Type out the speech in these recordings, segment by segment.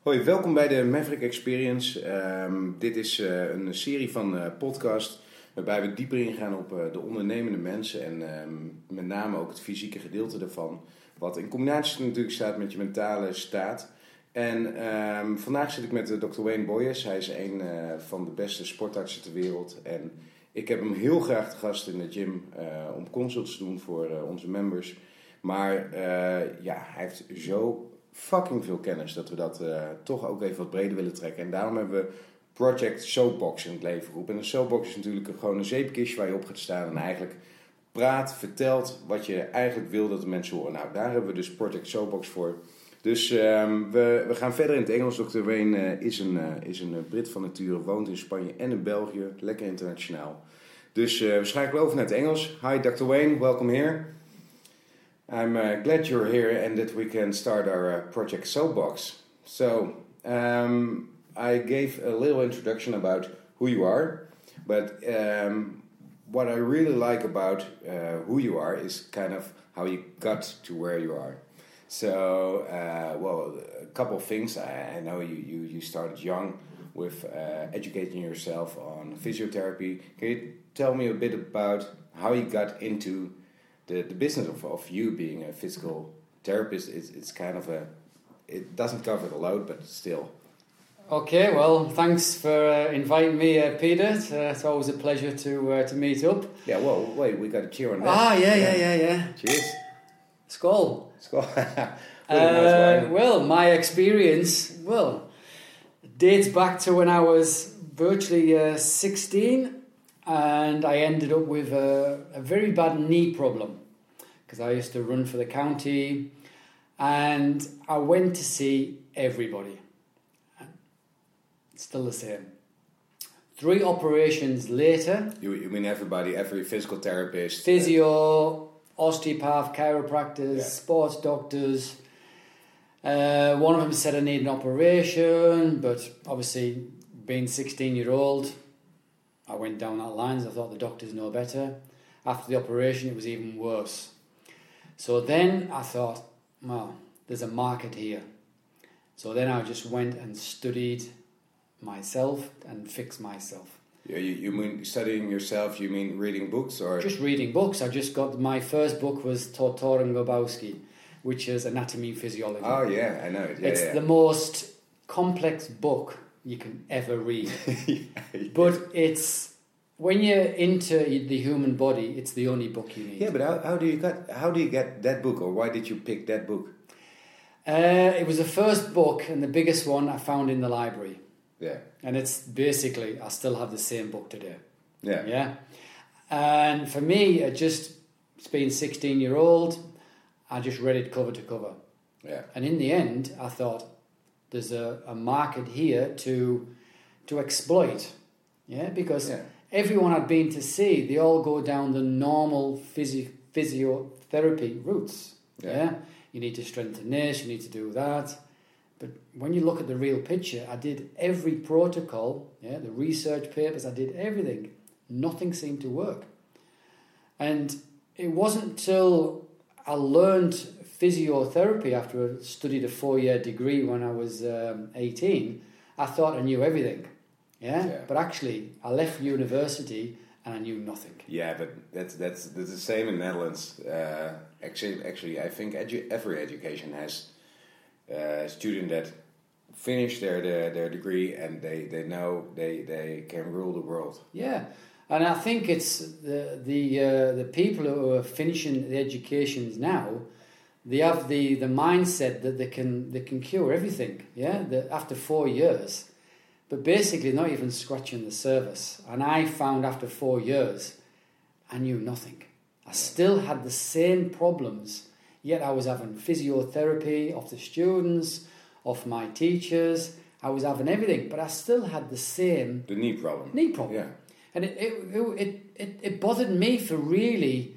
Hoi, welkom bij de Maverick Experience. Ehm, dit is eh, een serie van uh, podcast waarbij we dieper ingaan op uh, de ondernemende mensen en ehm, met name ook het fysieke gedeelte daarvan. Wat in combinatie natuurlijk staat met je mentale staat. En ehm, vandaag zit ik met Dr. Wayne Boyes. Hij is een van de beste sportartsen ter wereld. En ik heb hem heel graag te gast in de gym om consults te doen voor onze members. Maar ja, hij heeft zo fucking veel kennis dat we dat uh, toch ook even wat breder willen trekken. En daarom hebben we Project Soapbox in het leven geroepen. En een soapbox is natuurlijk gewoon een zeepkistje waar je op gaat staan en eigenlijk praat, vertelt wat je eigenlijk wil dat de mensen horen. Nou, daar hebben we dus Project Soapbox voor. Dus um, we, we gaan verder in het Engels. Dr. Wayne uh, is een, uh, is een Brit van nature, woont in Spanje en in België. Lekker internationaal. Dus we schakelen over naar het Engels. Hi Dr. Wayne, welcome here. I'm uh, glad you're here and that we can start our uh, project Soapbox. So, um, I gave a little introduction about who you are, but um, what I really like about uh, who you are is kind of how you got to where you are. So, uh, well, a couple of things. I, I know you, you, you started young with uh, educating yourself on physiotherapy. Can you tell me a bit about how you got into the, the business of, of you being a physical therapist is it's kind of a it doesn't cover the load but still. Okay well thanks for uh, inviting me uh, peter. It's, uh, it's, always a pleasure to uh, to meet up. Yeah well wait we got a cheer on that. Ah yeah yeah yeah yeah. Cheers. Skull skull uh, well my experience well dates back to when i was virtually uh, 16 and I ended up with a, a very bad knee problem because I used to run for the county and I went to see everybody. Still the same. Three operations later. You, you mean everybody, every physical therapist? Physio, osteopath, chiropractors, yeah. sports doctors. Uh, one of them said I need an operation, but obviously, being 16 year old, I went down that line. I thought the doctors know better. After the operation, it was even worse. So then I thought, well, there's a market here. So then I just went and studied myself and fixed myself. Yeah, you, you mean studying yourself? You mean reading books or just reading books? I just got my first book was Tortora and Grabowski, which is anatomy and physiology. Oh yeah, I know it. Yeah, it's yeah. the most complex book you can ever read. yeah, but it's when you're into the human body, it's the only book you need. Yeah, but how, how do you get how do you get that book, or why did you pick that book? Uh, it was the first book and the biggest one I found in the library. Yeah, and it's basically I still have the same book today. Yeah, yeah, and for me, it just it's been sixteen year old. I just read it cover to cover. Yeah, and in the end, I thought there's a, a market here to to exploit. Yeah, because. Yeah everyone I'd been to see, they all go down the normal physio- physiotherapy routes. Yeah. yeah. You need to strengthen this, you need to do that. But when you look at the real picture, I did every protocol, yeah, the research papers, I did everything. Nothing seemed to work. And it wasn't until I learned physiotherapy after I studied a four year degree when I was um, 18, I thought I knew everything. Yeah? yeah? But actually, I left university and I knew nothing. Yeah, but that's that's, that's the same in Netherlands. Uh, actually, actually, I think edu every education has uh, a student that finish their, their their degree and they, they know they, they can rule the world. Yeah. And I think it's the the uh, the people who are finishing the educations now, they have the, the mindset that they can they can cure everything. Yeah, that after four years, but basically not even scratching the surface. And I found after four years, I knew nothing. I still had the same problems, yet I was having physiotherapy of the students, of my teachers. I was having everything, but I still had the same the knee problem. Knee problem. Yeah. And it it, it, it, it bothered me for really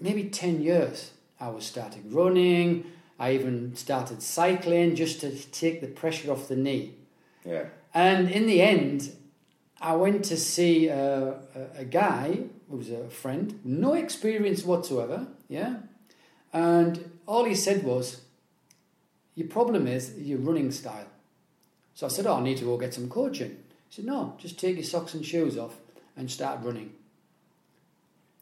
maybe 10 years. I was starting running, I even started cycling just to take the pressure off the knee. Yeah. And in the end, I went to see a, a, a guy who was a friend, no experience whatsoever, yeah. And all he said was, your problem is your running style. So I said, oh, I need to go get some coaching. He said, no, just take your socks and shoes off and start running.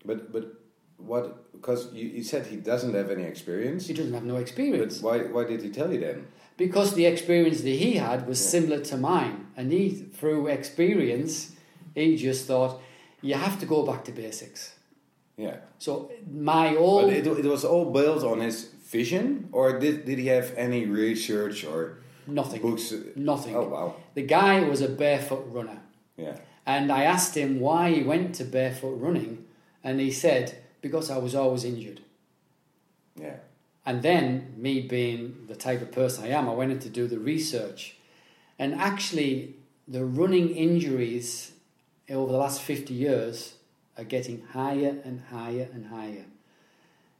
But but what? Because you, you said he doesn't have any experience. He doesn't have no But experience. why why did he tell you then? Because the experience that he had was Yeah. similar to mine. And he, through experience, he just thought, you have to go back to basics. Yeah. So my old... But it, it was all built on his vision, or did did he have any research or nothing. books? Nothing. Oh wow. The guy was a barefoot runner. Yeah. And I asked him why he went to barefoot running, and he said, because I was always injured. Yeah. And then, me being the type of person I am, I went in to do the research. And actually, the running injuries over the last 50 years are getting higher and higher and higher.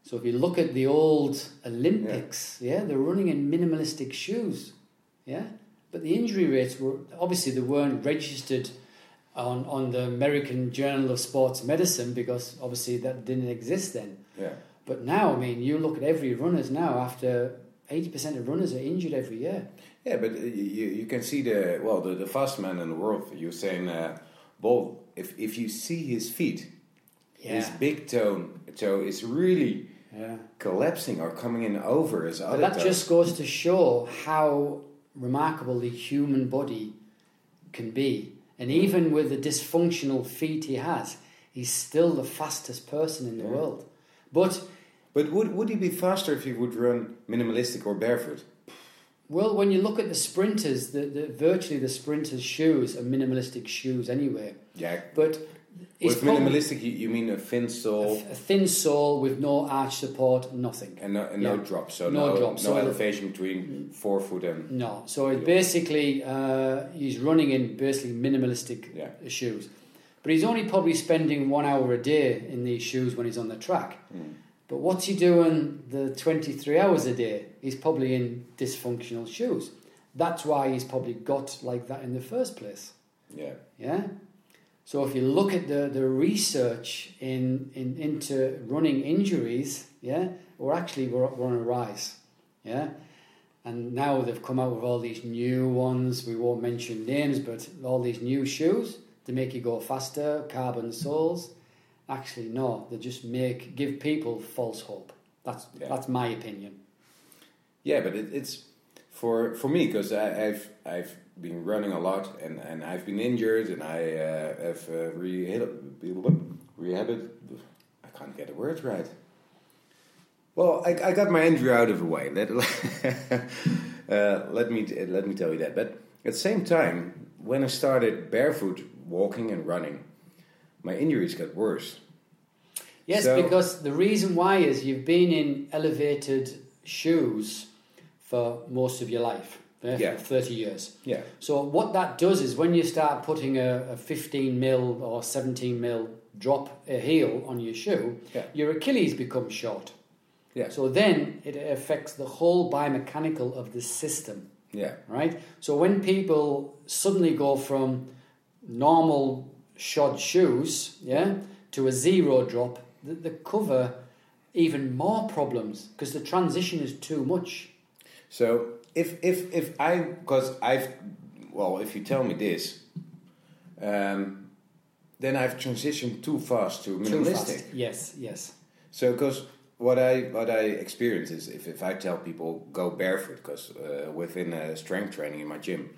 So if you look at the old Olympics, yeah, they're running in minimalistic shoes, yeah. But the injury rates were obviously they weren't registered on on the American Journal of Sports Medicine because obviously that didn't exist then. Yeah. But now, I mean, you look at every runners now. After eighty percent of runners are injured every year. Yeah, but you, you can see the well the, the fastest man in the world. You're saying, uh, Bolt. If if you see his feet, his big toe toe is really yeah. collapsing or coming in over his But other that toe. just goes to show how remarkable the human body can be. And even with the dysfunctional feet he has, he's still the fastest person in the Yeah. world. But But would would he be faster if he would run minimalistic or barefoot? well, when you look at the sprinters, the, the virtually the sprinters' shoes are minimalistic shoes anyway. Yeah. But it's With minimalistic, you, you mean a thin sole a thin sole with no arch support, nothing. and no, and no Yeah. drop, so No no, drop, no so elevation between forefoot and No, so it basically uh, he's running in basically minimalistic Yeah. shoes, but he's only probably spending one hour a day in these shoes when he's on the track. Mm. But what's he doing the twenty three hours a day? He's probably in dysfunctional shoes. That's why he's probably got like that in the first place. yeah. Yeah. So if you look at the, the research in, in into running injuries, yeah, we're actually we're, we're on a rise, yeah. And now they've come out with all these new ones. We won't mention names, but all these new shoes to make you go faster, carbon soles. Actually, no, they just make give people false hope. That's Yeah. that's my opinion. Yeah, but it, it's for for me because I've I've been running a lot and, and I've been injured and I uh, have uh, rehab rehab I can't get the words right. Well, I, I got my injury out of the way. Let uh, let me let me tell you that. But at the same time, when I started barefoot walking and running, my injuries got worse. Yes, So- because the reason why is you've been in elevated shoes for most of your life, Yeah. 30 years. Yeah, So what that does is when you start putting a, a 15 mil or 17 mil drop a heel on your shoe, Yeah. your Achilles becomes short. yeah, So then it affects the whole biomechanical of the system yeah, right? So when people suddenly go from normal shod shoes, yeah, to a zero drop, the, the cover even more problems because the transition is too much. So if if if I because I've well if you tell me this, um, then I've transitioned too fast to Too minimalistic. fast. Yes, yes. So because what I what I experience is if, if I tell people go barefoot because uh, within uh, strength training in my gym,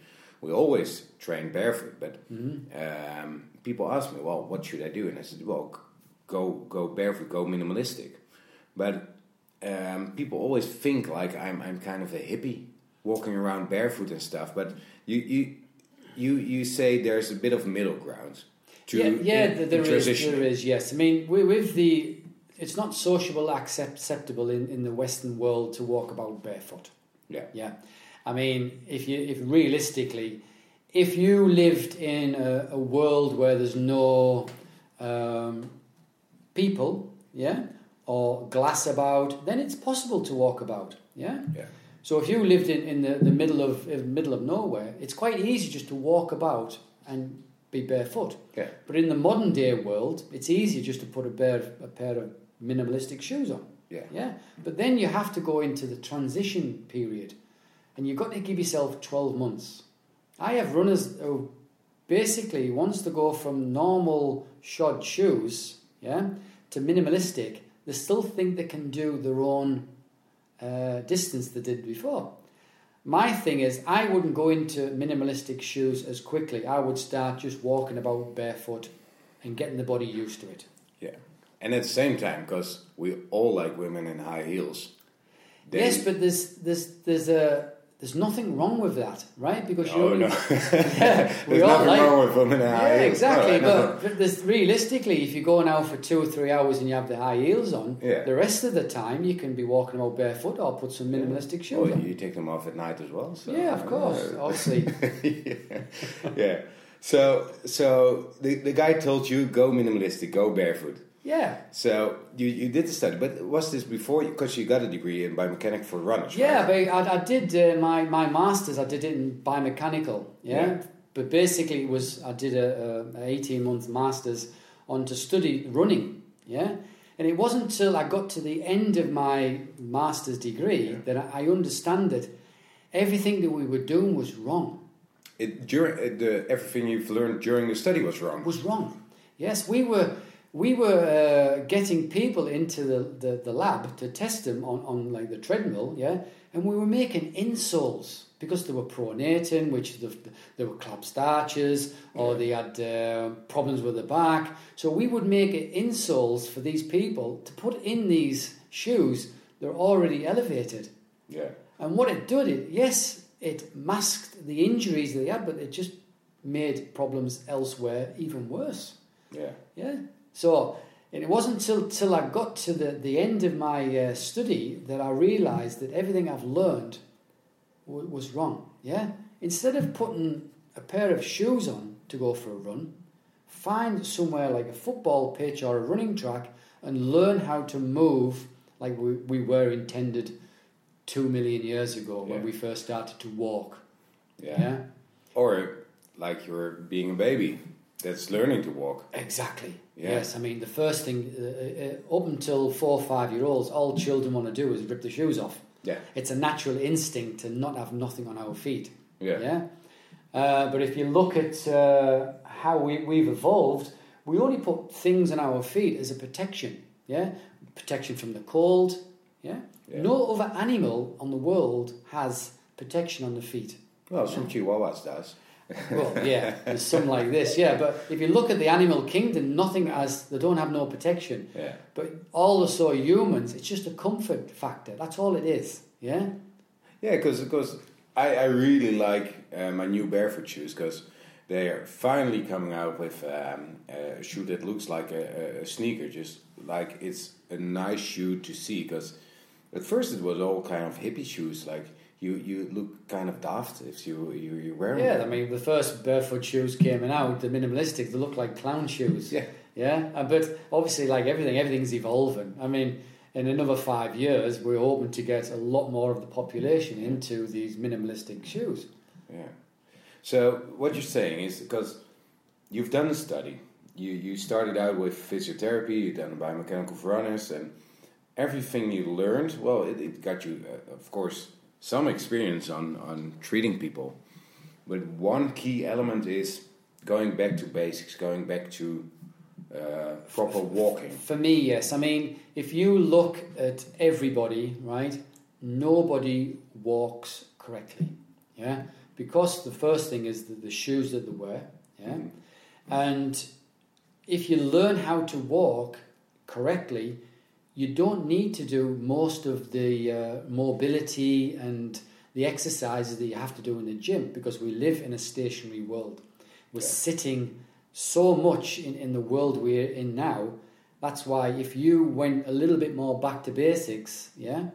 we always train barefoot, but um, people ask me, well, what should I do? And I said, well, go go barefoot, go minimalistic. But um, people always think like I'm I'm kind of a hippie walking around barefoot and stuff. But you you you you say there's a bit of middle ground. To yeah, yeah, in- th- in there is. There is. Yes, I mean, wi- with the, it's not sociable accept, acceptable in, in the Western world to walk about barefoot. Yeah. Yeah, I mean, if you if realistically, if you lived in a, a world where there's no um, people, yeah, or glass about, then it's possible to walk about. Yeah. Yeah. So if you lived in, in the, the middle of in middle of nowhere, it's quite easy just to walk about and be barefoot. Yeah. But in the modern day world, it's easy just to put a pair a pair of minimalistic shoes on. Yeah. Yeah. But then you have to go into the transition period. and you've got to give yourself 12 months. I have runners who basically wants to go from normal shod shoes, yeah, to minimalistic. They still think they can do their own uh, distance they did before. My thing is, I wouldn't go into minimalistic shoes as quickly. I would start just walking about barefoot and getting the body used to it. Yeah, and at the same time, because we all like women in high heels. They yes, but there's there's there's a there's nothing wrong with that, right? Because you oh, no. yeah, there's nothing like, wrong with them in high yeah, heels. exactly. No, but, but realistically, if you go out for two or three hours and you have the high heels on, yeah. the rest of the time you can be walking about barefoot or put some minimalistic shoes well, on. You take them off at night as well. So, yeah, of course. I'll see. yeah. yeah. So, so the, the guy told you go minimalistic, go barefoot. Yeah. So you, you did the study, but was this before? Because you got a degree in biomechanics for runners. Yeah, right? but I, I did uh, my my masters. I did it in biomechanical. Yeah. yeah. But basically, it was I did a, a eighteen month masters on to study running. Yeah. And it wasn't until I got to the end of my master's degree yeah. that I, I understand that everything that we were doing was wrong. It, during uh, the everything you've learned during the study was wrong. Was wrong. Yes, we were we were uh, getting people into the, the, the, lab to test them on, on like the treadmill, yeah, and we were making insoles because they were pronating, which the, they were club arches or they had uh, problems with the back. So we would make insoles for these people to put in these shoes. They're already elevated. Yeah. And what it did, it yes, it masked the injuries they had, but it just made problems elsewhere even worse. Yeah. Yeah. So it wasn't until till I got to the, the end of my uh, study that I realized that everything I've learned w- was wrong. Yeah? Instead of putting a pair of shoes on to go for a run, find somewhere like a football pitch or a running track and learn how to move like we, we were intended two million years ago yeah. when we first started to walk. Yeah. yeah. Or like you're being a baby that's learning to walk. Exactly. Yeah. Yes, I mean the first thing uh, uh, up until four or five year olds, all children want to do is rip the shoes off. Yeah. It's a natural instinct to not have nothing on our feet. Yeah. Yeah. Uh, but if you look at uh, how we, we've evolved, we only put things on our feet as a protection. Yeah. Protection from the cold. Yeah. yeah. No other animal on the world has protection on the feet. Well, some Chihuahuas does well, yeah, there's some like this, yeah. But if you look at the animal kingdom, nothing has, they don't have no protection. Yeah. But all the so humans, it's just a comfort factor. That's all it is, yeah? Yeah, because because I, I really like uh, my new barefoot shoes because they are finally coming out with um, a shoe that looks like a, a, sneaker, just like it's a nice shoe to see. Because at first it was all kind of hippie shoes, like you you look kind of daft if you you you wear them. Yeah, I mean the first barefoot shoes came out, the minimalistic, they look like clown shoes. Yeah, yeah, but obviously, like everything, everything's evolving. I mean, in another five years, we're hoping to get a lot more of the population into these minimalistic shoes. Yeah. So what you're saying is because you've done a study, you you started out with physiotherapy, you've done biomechanical runners, and everything you learned, well, it, it got you, uh, of course some experience on, on treating people. But one key element is going back to basics, going back to uh, proper walking. For me, yes. I mean, if you look at everybody, right, nobody walks correctly. Yeah? Because the first thing is the, the shoes that they wear. Yeah? Mm-hmm. And if you learn how to walk correctly, you don't need to do most of the uh, mobility and the exercises that you have to do in the gym because we live in a stationary world. We're yeah. sitting so much in, in the world we're in now. That's why if you went a little bit more back to basics, yeah,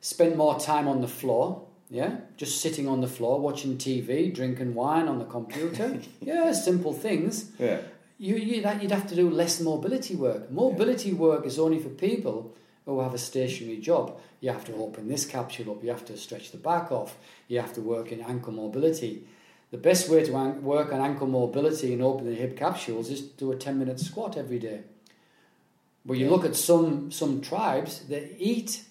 spend more time on the floor, yeah, just sitting on the floor watching TV, drinking wine on the computer, yeah, simple things. Yeah you, you, would have to do less mobility work. Mobility yeah. work is only for people who have a stationary job. You have to open this capsule up, you have to stretch the back off, you have to work in ankle mobility. The best way to work on ankle mobility and open the hip capsules is to do a 10 minute squat every day. But you yeah. look at some, some tribes that eat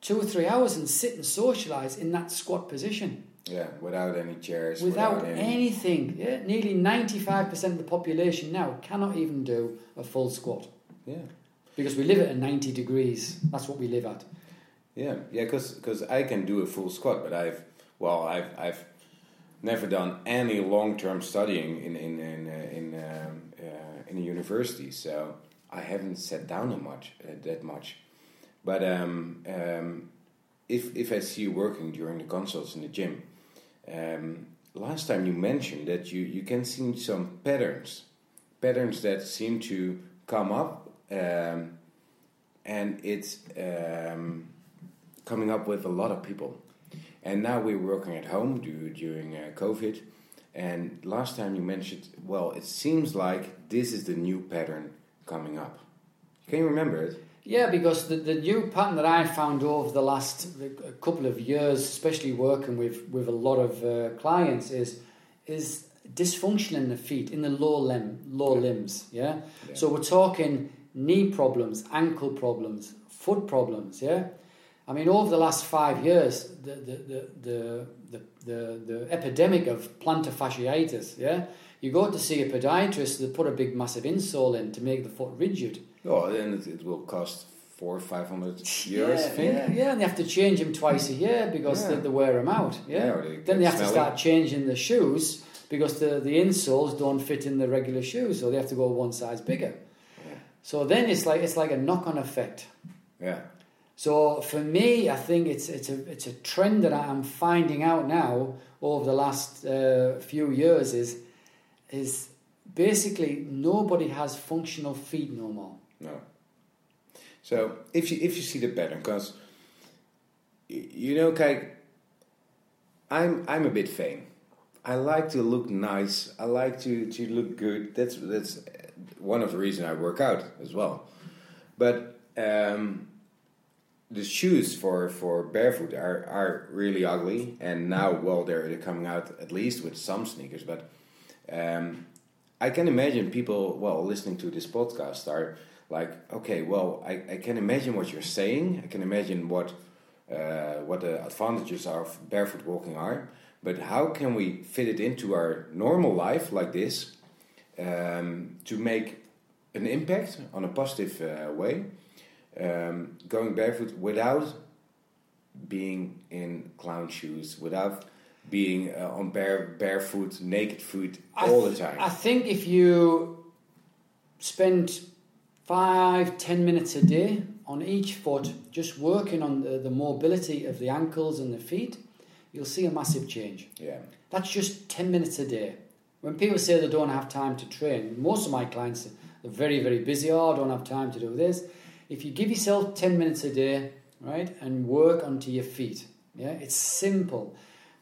two or three hours and sit and socialize in that squat position. Yeah, without any chairs. Without, any... anything. Yeah, nearly 95% of the population now cannot even do a full squat. Yeah. Because we live at 90 degrees. That's what we live at. Yeah, yeah, because I can do a full squat, but I've, well, I've, I've never done any long term studying in, in, in, uh, in, um, uh, in a university, so I haven't sat down that much. Uh, that much. But um, um, if, if I see you working during the consults in the gym, um, last time you mentioned that you, you can see some patterns, patterns that seem to come up, um, and it's um, coming up with a lot of people. And now we're working at home due, during uh, COVID. And last time you mentioned, well, it seems like this is the new pattern coming up. Can you remember it? Yeah, because the, the new pattern that I found over the last couple of years, especially working with, with a lot of uh, clients, is is dysfunction in the feet, in the lower limb, lower yeah. limbs. Yeah? yeah. So we're talking knee problems, ankle problems, foot problems. Yeah. I mean, over the last five years, the the the the, the, the, the epidemic of plantar fasciitis. Yeah. You go to see a podiatrist, they put a big massive insole in to make the foot rigid Oh, then it, it will cost four or five hundred euros. Yeah, yeah, yeah, and they have to change them twice a year because yeah. they, they, wear them out. Yeah, yeah they then they have to start changing the shoes because the the insoles don't fit in the regular shoes, so they have to go one size bigger. Yeah. So then it's like it's like a knock on effect. Yeah. So for me, I think it's it's a it's a trend that I'm finding out now over the last uh, few years is is basically nobody has functional feet no more. No. So if you if you see the pattern, because you know, Kijk, I'm I'm a bit vain. I like to look nice. I like to, to look good. That's that's one of the reasons I work out as well. But um, the shoes for, for barefoot are, are really ugly, and now well they're, they're coming out at least with some sneakers. But um, I can imagine people well listening to this podcast are like okay well I, I can imagine what you're saying. I can imagine what uh, what the advantages of barefoot walking are. But how can we fit it into our normal life like this um, to make an impact on a positive uh, way? Um, going barefoot without being in clown shoes without being uh, on bare barefoot naked foot all the time? I think if you spend five, ten minutes a day on each foot, just working on the, the mobility of the ankles and the feet, you'll see a massive change. Yeah. That's just 10 minutes a day. When people say they don't have time to train, most of my clients are very, very busy. Oh, I don't have time to do this. If you give yourself 10 minutes a day, right, and work onto your feet, yeah, it's simple.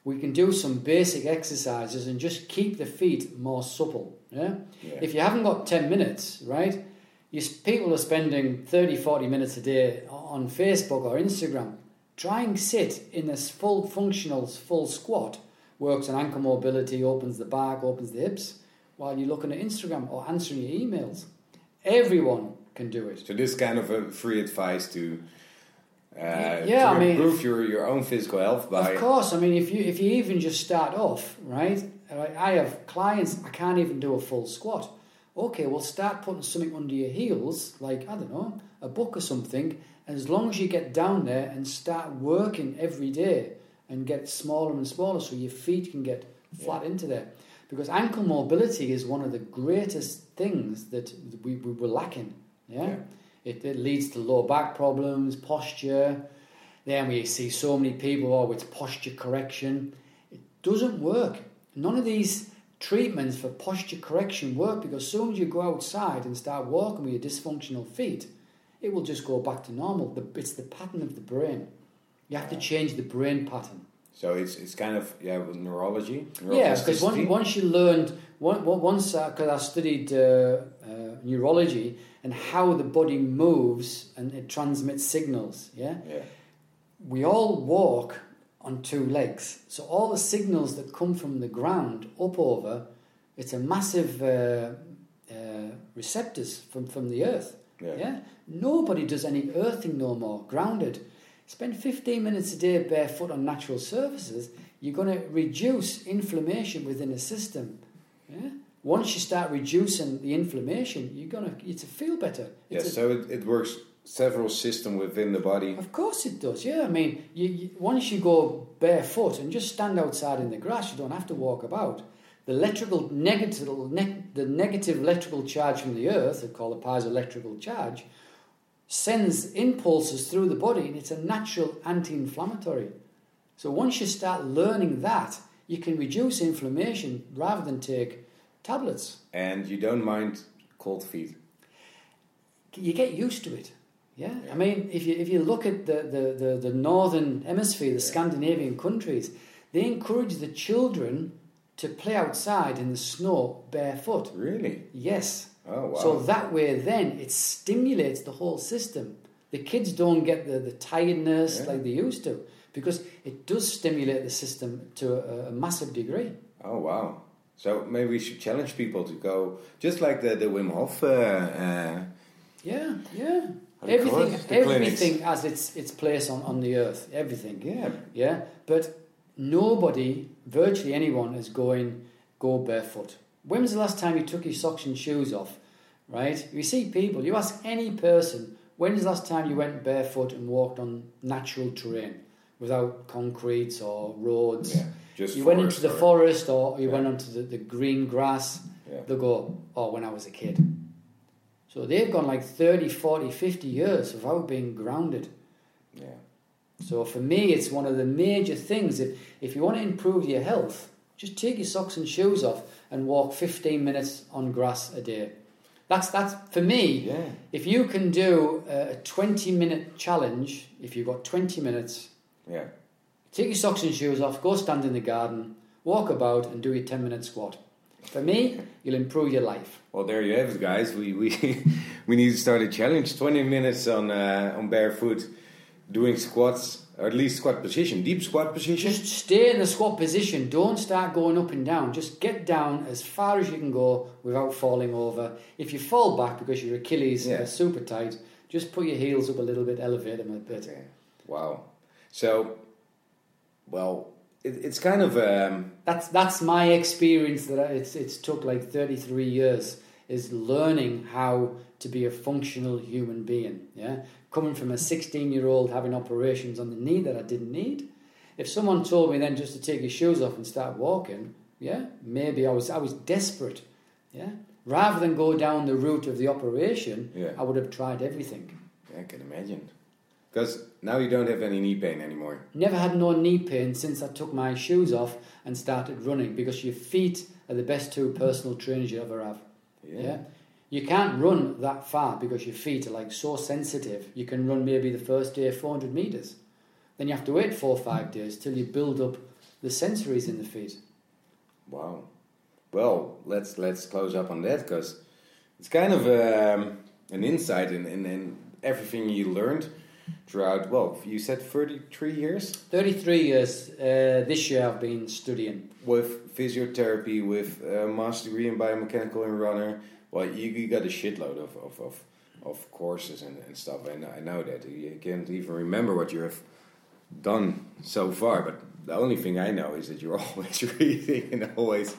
We can do some basic exercises and just keep the feet more supple. Yeah? yeah. If you haven't got 10 minutes, right, you, people are spending 30, 40 minutes a day on Facebook or Instagram. Try and sit in this full functional, full squat, works on ankle mobility, opens the back, opens the hips, while you're looking at Instagram or answering your emails. Everyone can do it. So this kind of a free advice to uh, yeah, to I mean, improve your, your own physical health by. Of course, I mean, if you if you even just start off, right? I have clients I can't even do a full squat okay, well, start putting something under your heels, like, I don't know, a book or something. As long as you get down there and start working every day and get smaller and smaller so your feet can get flat yeah. into there. Because ankle mobility is one of the greatest things that we, we were lacking. Yeah? yeah. It, it leads to low back problems, posture. Then we see so many people, oh, it's posture correction. It doesn't work. None of these treatments for posture correction work because as soon as you go outside and start walking with your dysfunctional feet, it will just go back to normal. It's the pattern of the brain. You have to change the brain pattern. So it's it's kind of yeah neurology. Yeah, because once, once you learned once because uh, I studied uh, uh, neurology and how the body moves and it transmits signals. Yeah. Yeah. We all walk on two legs. So all the signals that come from the ground up over, it's a massive uh, uh, receptors from, from the earth. Yeah. yeah. Nobody does any earthing no more. Grounded. Spend 15 minutes a day barefoot on natural surfaces. You're going to reduce inflammation within the system. Yeah? Once you start reducing the inflammation, you're going to, to feel better. It's yeah, so it, it works several systems within the body. Of course it does. Yeah, I mean, you, you, once you go barefoot and just stand outside in the grass, you don't have to walk about. The electrical negative, ne- the negative electrical charge from the earth, they call it piezoelectrical charge, sends impulses through the body, and it's a natural anti-inflammatory. So once you start learning that, you can reduce inflammation rather than take tablets. And you don't mind cold feet. You get used to it. Yeah, I mean, if you if you look at the, the, the, the northern hemisphere, the. Scandinavian countries, they encourage the children to play outside in the snow barefoot. Really? Yes. Oh wow. So that way, then it stimulates the whole system. The kids don't get the, the tiredness yeah. like they used to because it does stimulate the system to a, a massive degree. Oh wow. So maybe we should challenge people to go just like the the Wim Hof. Uh, uh, yeah, yeah everything, everything has its its place on, on the earth. Everything. Yeah. Yeah. But nobody, virtually anyone, is going go barefoot. When was the last time you took your socks and shoes off? Right? You see people. You ask any person. When was the last time you went barefoot and walked on natural terrain without concrete or roads? Yeah, just you went into the or, forest or you yeah. went onto the, the green grass. Yeah. They'll go, oh, when I was a kid. So they've gone like 30, 40, 50 years without being grounded. Yeah. So for me, it's one of the major things. If, if you want to improve your health, just take your socks and shoes off and walk 15 minutes on grass a day. That's, that's for me. Yeah. If you can do a 20 minute challenge, if you've got 20 minutes, yeah. take your socks and shoes off, go stand in the garden, walk about, and do your 10 minute squat. For me, you'll improve your life. Well, there you have it, guys. We we we need to start a challenge: twenty minutes on uh, on barefoot, doing squats, or at least squat position, deep squat position. Just stay in the squat position. Don't start going up and down. Just get down as far as you can go without falling over. If you fall back because your Achilles yeah. are super tight, just put your heels up a little bit, elevate them a bit. Wow. So, well, it, it's kind of um, that's that's my experience that it's it's took like 33 years is learning how to be a functional human being yeah? Coming from a 16 year old having operations on the knee that I didn't need. If someone told me then just to take your shoes off and start walking yeah maybe I was I was desperate yeah? Rather than go down the route of the operation yeah. I would have tried everything. Yeah, I can imagine because now you don't have any knee pain anymore. Never had no knee pain since I took my shoes off and started running because your feet are the best two personal trainers you ever have. Yeah. yeah? You can't run that far because your feet are like so sensitive. You can run maybe the first day 400 meters. Then you have to wait four or five days till you build up the sensories in the feet. Wow. Well, let's let's close up on that because it's kind of um, an insight in, in, in everything you learned throughout, well, you said 33 years? 33 years. Uh, this year I've been studying. With physiotherapy, with a master degree in biomechanical and runner. Well, you, you got a shitload of, of, of, of courses and, and stuff. And I know that. You can't even remember what you have done so far. But the only thing I know is that you're always reading and always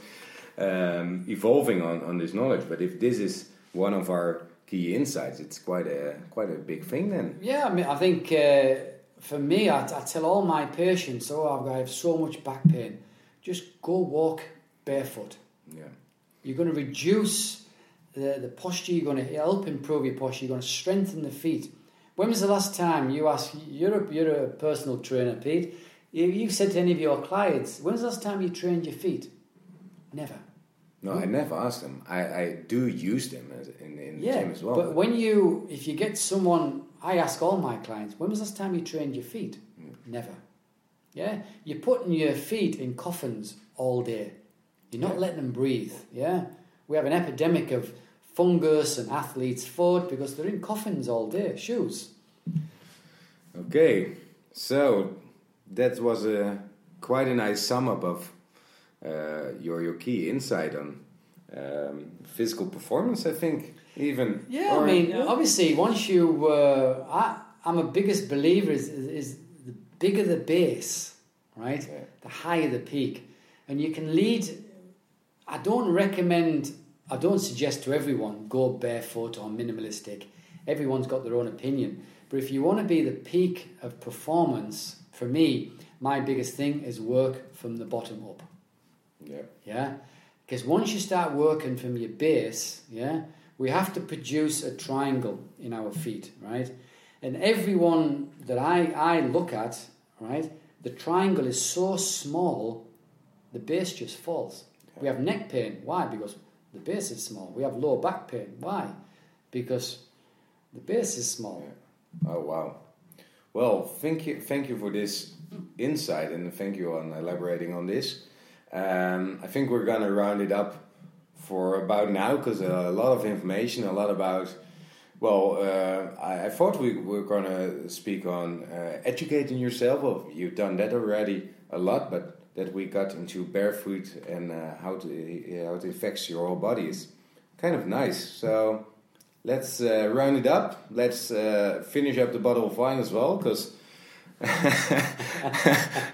um, evolving on, on this knowledge. But if this is one of our key insights, it's quite a quite a big thing then. Yeah, I mean, I think uh, for me, I, I, tell all my patients, oh, I have so much back pain, just go walk barefoot. Yeah, you're going to reduce the the posture. You're going to help improve your posture. You're going to strengthen the feet. When was the last time you asked? You're a, you're a personal trainer, Pete. You, you said to any of your clients, when was the last time you trained your feet? Never. No, I never ask them. I, I do use them in, in yeah, the gym as well. But when you, if you get someone, I ask all my clients, when was the last time you trained your feet? Mm. Never. Yeah, you're putting your feet in coffins all day. You're not yeah. letting them breathe. Yeah, we have an epidemic of fungus and athlete's foot because they're in coffins all day. Shoes. Okay, so that was a quite a nice sum up of your your key insight on um, physical performance. I think even yeah. Or, I mean, obviously, once you uh, I I'm a biggest believer is, is, is the bigger the base, right? The higher the peak. And you can lead, I don't recommend, I don't suggest to everyone go barefoot or minimalistic. Everyone's got their own opinion. But if you want to be the peak of performance, for me, my biggest thing is work from the bottom up. Yeah. Yeah? Because once you start working from your base, yeah, we have to produce a triangle in our feet, right? And everyone that I, I look at, right, the triangle is so small, the base just falls. We have neck pain. Why? Because the base is small. We have low back pain. Why? Because the base is small. Oh wow. Well, thank you, thank you for this insight, and thank you on elaborating on this. Um, I think we're gonna round it up for about now because a lot of information, a lot about. Well, uh, I, I thought we were gonna speak on uh, educating yourself. Well, you've done that already a lot, but that we got into barefoot and uh, how to how it affects your whole body is kind of nice. So let's uh, round it up. Let's uh, finish up the bottle of wine as well, because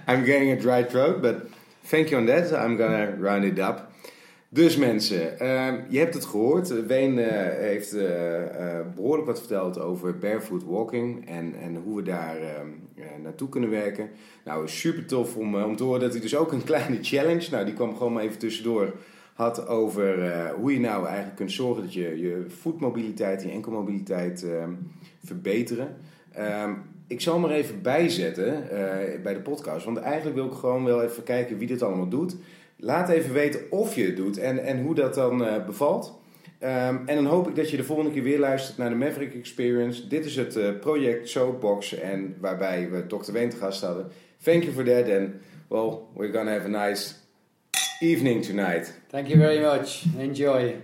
I'm getting a dry throat. But thank you on that. I'm gonna round it up. Dus mensen, ehm, je hebt het gehoord. Ween eh, heeft eh, eh, behoorlijk wat verteld over barefoot walking en, en hoe we daar ehm, eh, naartoe kunnen werken. Nou, super tof om, om te horen dat hij dus ook een kleine challenge, nou die kwam gewoon maar even tussendoor, had over hoe je nou eigenlijk kunt zorgen dat je je voetmobiliteit, je enkelmobiliteit ehm, verbeteren. Ik zal er even bijzetten eh, bij de podcast, want eigenlijk wil ik gewoon wel even kijken wie dit allemaal doet. Laat even weten of je het doet en, en hoe dat dan eh, bevalt. Ehm, en dan hoop ik dat je de volgende keer weer luistert naar de Maverick Experience. Dit is het eh, project Soapbox en waarbij we Dr. Ween te gast hadden. Thank you for that and well, we're gonna have a nice evening tonight. Thank you very much. Enjoy.